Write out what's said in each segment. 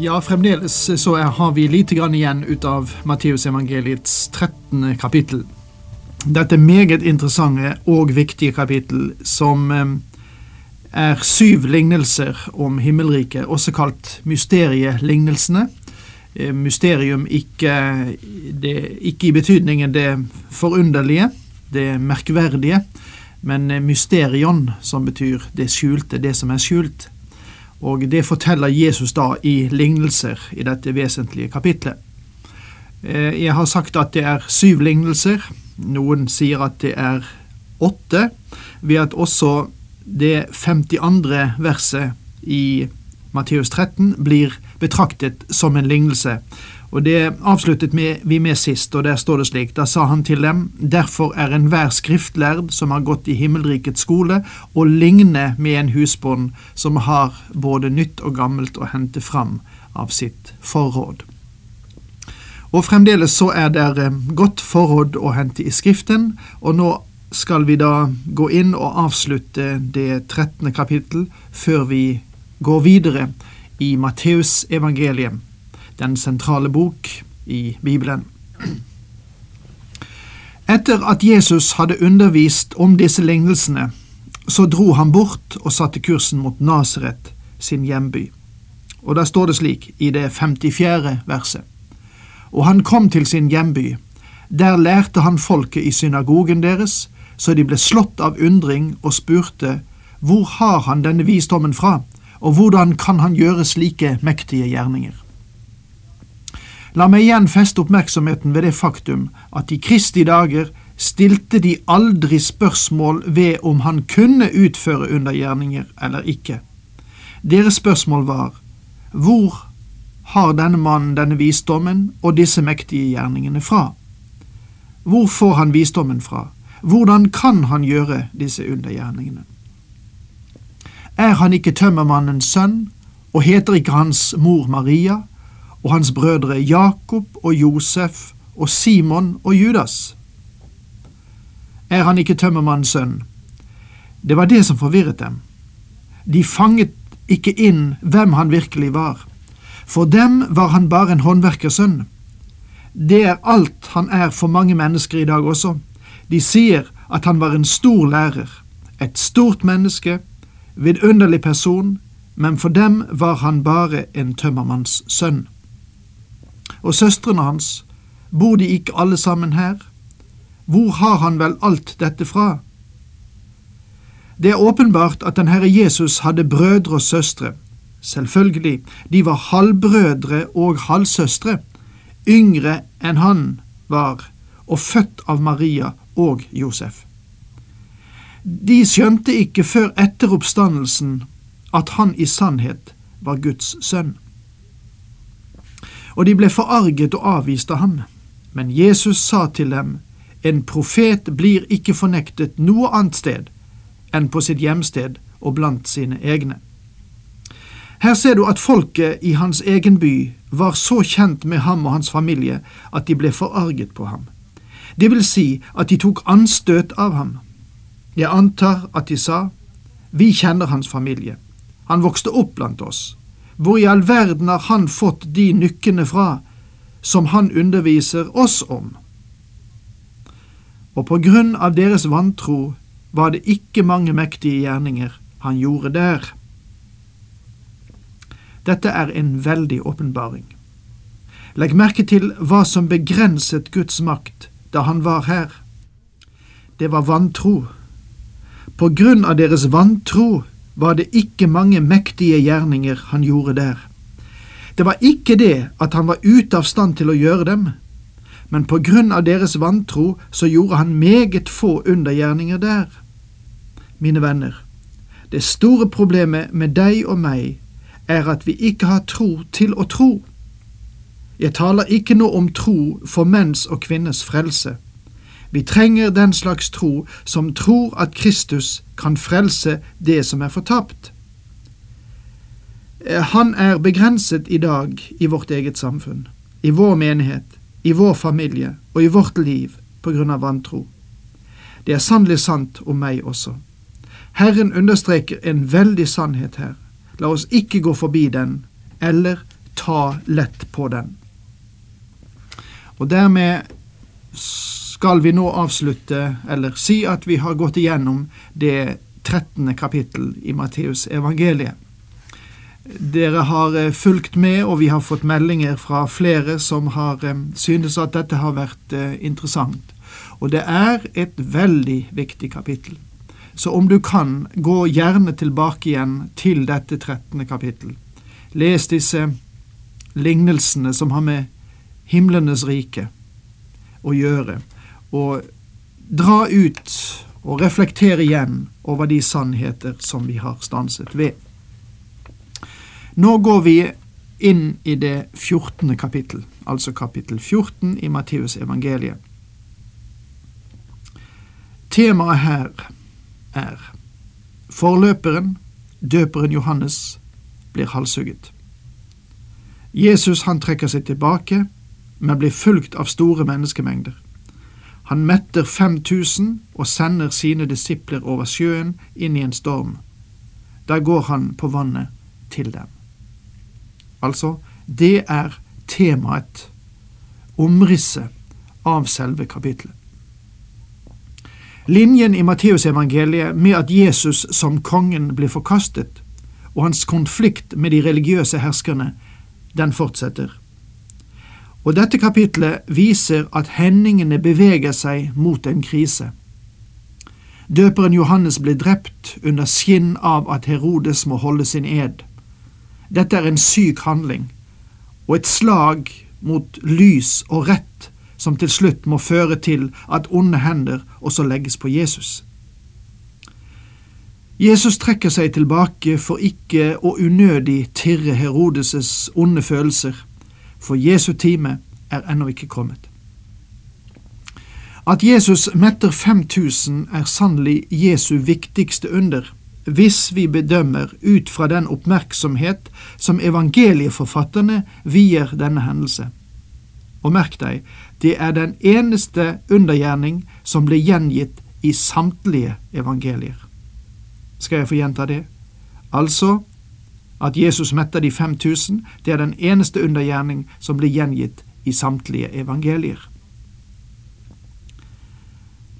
Ja, fremdeles så har vi lite grann igjen ut av Matteusevangeliets 13. kapittel. Dette meget interessante og viktige kapittel som eh, er syv lignelser om himmelriket, også kalt mysterielignelsene. Eh, mysterium ikke, det, ikke i betydningen det forunderlige, det merkverdige, men mysterion, som betyr det skjulte, det som er skjult. Og det forteller Jesus da i lignelser i dette vesentlige kapitlet. Eh, jeg har sagt at det er syv lignelser. Noen sier at det er åtte, ved at også det 52. verset i Matteus 13 blir betraktet som en lignelse. Og Det avsluttet vi med sist, og der står det slik. Da sa han til dem, derfor er enhver skriftlærd som har gått i himmelrikets skole, å ligne med en husbond som har både nytt og gammelt å hente fram av sitt forråd. Og fremdeles så er det eh, godt forråd å hente i Skriften, og nå skal vi da gå inn og avslutte det 13. kapittel før vi går videre i Matteus evangelium den sentrale bok i Bibelen. Etter at Jesus hadde undervist om disse lignelsene, så dro han bort og satte kursen mot Nasaret, sin hjemby. Og da står det slik i det 54. verset. Og han kom til sin hjemby. Der lærte han folket i synagogen deres, så de ble slått av undring og spurte, Hvor har han denne visdommen fra, og hvordan kan han gjøre slike mektige gjerninger? La meg igjen feste oppmerksomheten ved det faktum at i Kristi dager stilte de aldri spørsmål ved om han kunne utføre undergjerninger eller ikke. Deres spørsmål var hvor har denne mannen denne visdommen og disse mektige gjerningene fra? Hvor får han visdommen fra? Hvordan kan han gjøre disse undergjerningene? Er han ikke tømmermannens sønn, og heter ikke hans mor Maria, og hans brødre Jakob og Josef og Simon og Judas. Er han ikke tømmermannens sønn? Det var det som forvirret dem. De fanget ikke inn hvem han virkelig var. For dem var han bare en håndverkersønn. Det er alt han er for mange mennesker i dag også. De sier at han var en stor lærer, et stort menneske, vidunderlig person, men for dem var han bare en tømmermanns sønn og søstrene hans, bor de ikke alle sammen her? Hvor har han vel alt dette fra? Det er åpenbart at den Herre Jesus hadde brødre og søstre. Selvfølgelig, de var halvbrødre og halvsøstre, yngre enn han var, og født av Maria og Josef. De skjønte ikke før etter oppstandelsen at han i sannhet var Guds sønn og de ble forarget og avviste av ham. Men Jesus sa til dem, En profet blir ikke fornektet noe annet sted enn på sitt hjemsted og blant sine egne. Her ser du at folket i hans egen by var så kjent med ham og hans familie at de ble forarget på ham. Det vil si at de tok anstøt av ham. Jeg antar at de sa, Vi kjenner hans familie. Han vokste opp blant oss. Hvor i all verden har han fått de nykkene fra som han underviser oss om? Og på grunn av deres vantro var det ikke mange mektige gjerninger han gjorde der. Dette er en veldig åpenbaring. Legg merke til hva som begrenset Guds makt da han var her. Det var vantro. På grunn av deres vantro var det ikke mange mektige gjerninger han gjorde der. Det var ikke det at han var ute av stand til å gjøre dem, men på grunn av deres vantro så gjorde han meget få undergjerninger der. Mine venner, det store problemet med deg og meg er at vi ikke har tro til å tro. Jeg taler ikke nå om tro for menns og kvinners frelse. Vi trenger den slags tro som tror at Kristus kan frelse det som er fortapt. Han er begrenset i dag i vårt eget samfunn, i vår menighet, i vår familie og i vårt liv på grunn av vantro. Det er sannelig sant om meg også. Herren understreker en veldig sannhet her. La oss ikke gå forbi den, eller ta lett på den. Og dermed skal vi nå avslutte, eller si at vi har gått igjennom det 13. kapittel i Matteus evangeliet. Dere har eh, fulgt med, og vi har fått meldinger fra flere som har eh, synes at dette har vært eh, interessant. Og det er et veldig viktig kapittel. Så om du kan, gå gjerne tilbake igjen til dette 13. kapittel. Les disse lignelsene som har med himlenes rike å gjøre, og dra ut og reflektere igjen over de sannheter som vi har stanset ved. Nå går vi inn i det 14. kapittel, altså kapittel 14 i Matteus evangeliet. Temaet her er Forløperen, døperen Johannes, blir halshugget. Jesus han trekker seg tilbake, men blir fulgt av store menneskemengder. Han metter 5000 og sender sine disipler over sjøen inn i en storm. Der går han på vannet til dem. Altså, det er temaet, omrisset, av selve kapitlet. Linjen i Matteusevangeliet med at Jesus som kongen blir forkastet, og hans konflikt med de religiøse herskerne, den fortsetter. Og dette kapitlet viser at hendingene beveger seg mot en krise. Døperen Johannes ble drept under skinn av at Herodes må holde sin ed. Dette er en syk handling, og et slag mot lys og rett som til slutt må føre til at onde hender også legges på Jesus. Jesus trekker seg tilbake for ikke å unødig tirre Herodes' onde følelser, for Jesu time er ennå ikke kommet. At Jesus metter 5000 er sannelig Jesu viktigste under, hvis vi bedømmer ut fra den oppmerksomhet som evangelieforfatterne vier denne hendelse. Og merk deg, det er den eneste undergjerning som ble gjengitt i samtlige evangelier. Skal jeg få gjenta det? Altså, at Jesus metta de 5000, det er den eneste undergjerning som blir gjengitt i samtlige evangelier.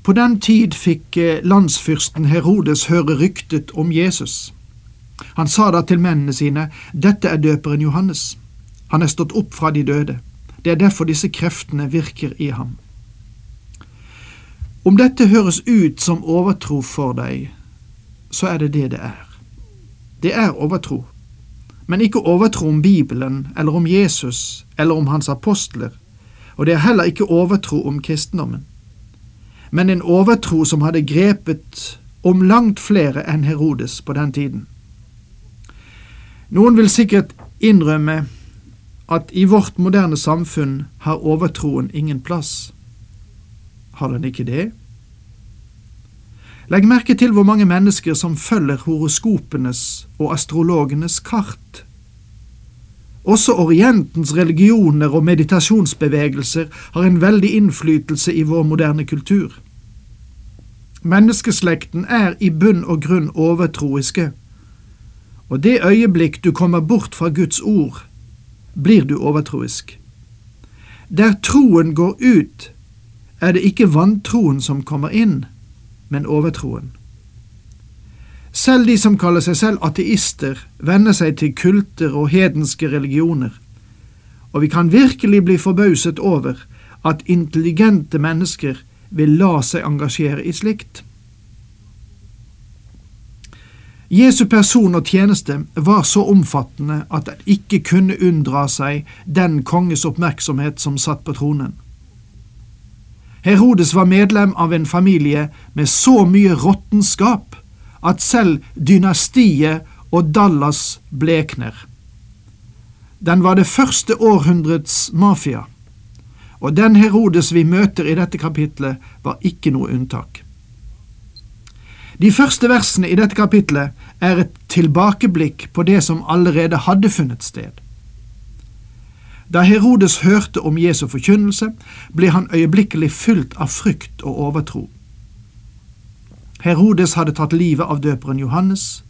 På den tid fikk eh, landsfyrsten Herodes høre ryktet om Jesus. Han sa da til mennene sine, Dette er døperen Johannes. Han er stått opp fra de døde. Det er derfor disse kreftene virker i ham. Om dette høres ut som overtro for deg, så er det det det er. Det er overtro, men ikke overtro om Bibelen eller om Jesus eller om hans apostler, og det er heller ikke overtro om kristendommen, men en overtro som hadde grepet om langt flere enn Herodes på den tiden. Noen vil sikkert innrømme at i vårt moderne samfunn har overtroen ingen plass. Har den ikke det? Legg merke til hvor mange mennesker som følger horoskopenes og astrologenes kart. Også Orientens religioner og meditasjonsbevegelser har en veldig innflytelse i vår moderne kultur. Menneskeslekten er i bunn og grunn overtroiske, og det øyeblikk du kommer bort fra Guds ord, blir du overtroisk. Der troen går ut, er det ikke vantroen som kommer inn, men overtroen. Selv de som kaller seg selv ateister, venner seg til kulter og hedenske religioner, og vi kan virkelig bli forbauset over at intelligente mennesker vil la seg engasjere i slikt. Jesu person og tjeneste var så omfattende at den ikke kunne unndra seg den konges oppmerksomhet som satt på tronen. Herodes var medlem av en familie med så mye råttenskap at selv dynastiet og Dallas blekner. den var det første århundrets mafia, og den Herodes vi møter i dette kapitlet, var ikke noe unntak. De første versene i dette kapitlet er et tilbakeblikk på det som allerede hadde funnet sted. Da Herodes hørte om Jesu forkynnelse, ble han øyeblikkelig fylt av frykt og overtro. Herodes hadde tatt livet av døperen Johannes,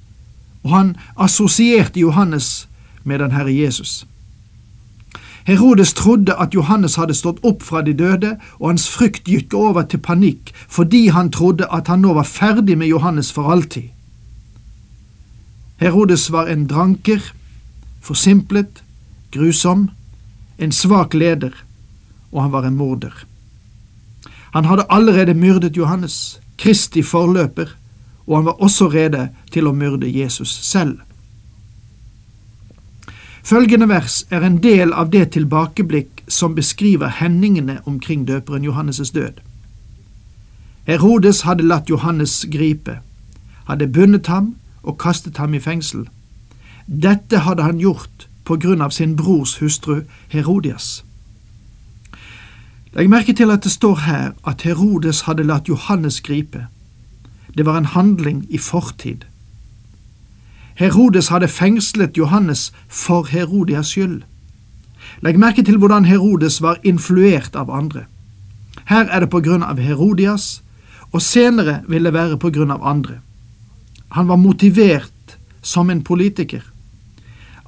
og han assosierte Johannes med den Herre Jesus. Herodes trodde at Johannes hadde stått opp fra de døde, og hans frykt gikk over til panikk fordi han trodde at han nå var ferdig med Johannes for alltid. Herodes var en dranker, forsimplet, grusom, en svak leder, og han var en morder. Han hadde allerede myrdet Johannes, Kristi forløper, og han var også rede til å myrde Jesus selv. Følgende vers er en del av det tilbakeblikk som beskriver hendingene omkring døperen Johannes' død. Herodes hadde latt Johannes gripe, hadde bundet ham og kastet ham i fengsel. Dette hadde han gjort på grunn av sin brors hustru Herodias. Legg merke til at det står her at Herodes hadde latt Johannes gripe. Det var en handling i fortid. Herodes hadde fengslet Johannes for Herodias skyld. Legg merke til hvordan Herodes var influert av andre. Her er det på grunn av Herodias, og senere vil det være på grunn av andre. Han var motivert som en politiker.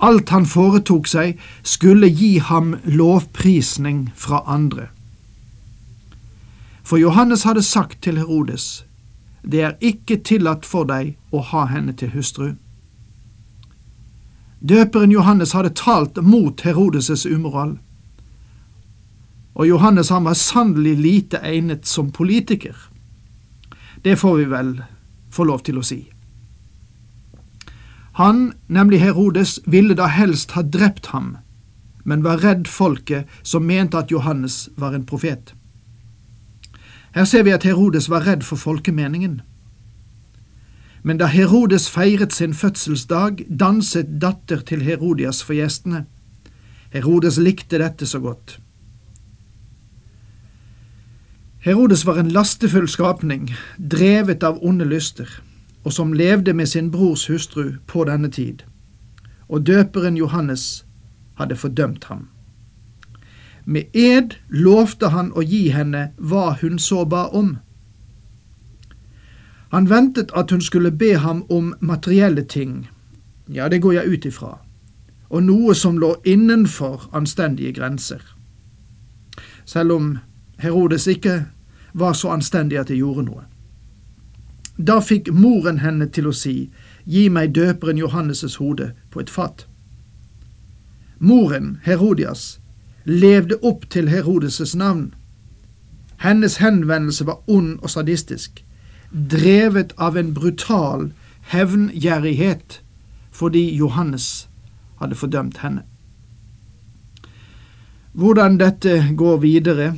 Alt han foretok seg, skulle gi ham lovprisning fra andre. For Johannes hadde sagt til Herodes, det er ikke tillatt for deg å ha henne til hustru. Døperen Johannes hadde talt mot Herodes' umoral, og Johannes han var sannelig lite egnet som politiker. Det får vi vel få lov til å si. Han, nemlig Herodes, ville da helst ha drept ham, men var redd folket som mente at Johannes var en profet. Her ser vi at Herodes var redd for folkemeningen. Men da Herodes feiret sin fødselsdag, danset datter til Herodias for gjestene. Herodes likte dette så godt. Herodes var en lastefull skapning, drevet av onde lyster og som levde med sin brors hustru på denne tid, og døperen Johannes hadde fordømt ham. Med ed lovte han å gi henne hva hun så ba om. Han ventet at hun skulle be ham om materielle ting, ja, det går jeg ut ifra, og noe som lå innenfor anstendige grenser. Selv om Herodes ikke var så anstendig at det gjorde noe. Da fikk moren henne til å si, Gi meg døperen Johannes' hode på et fat. Moren, Herodias, levde opp til Herodes' navn. Hennes henvendelse var ond og sadistisk, drevet av en brutal hevngjerrighet fordi Johannes hadde fordømt henne. Hvordan dette går videre,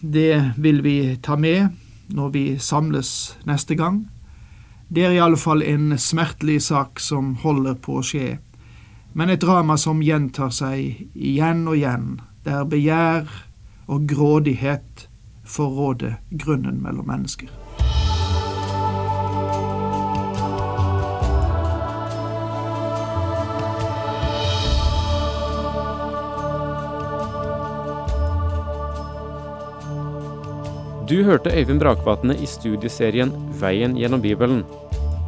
det vil vi ta med når vi samles neste gang. Det er i alle fall en smertelig sak som holder på å skje, men et drama som gjentar seg igjen og igjen, der begjær og grådighet får råde grunnen mellom mennesker. Du hørte Øyvind Brakvatne i studieserien Veien gjennom Bibelen.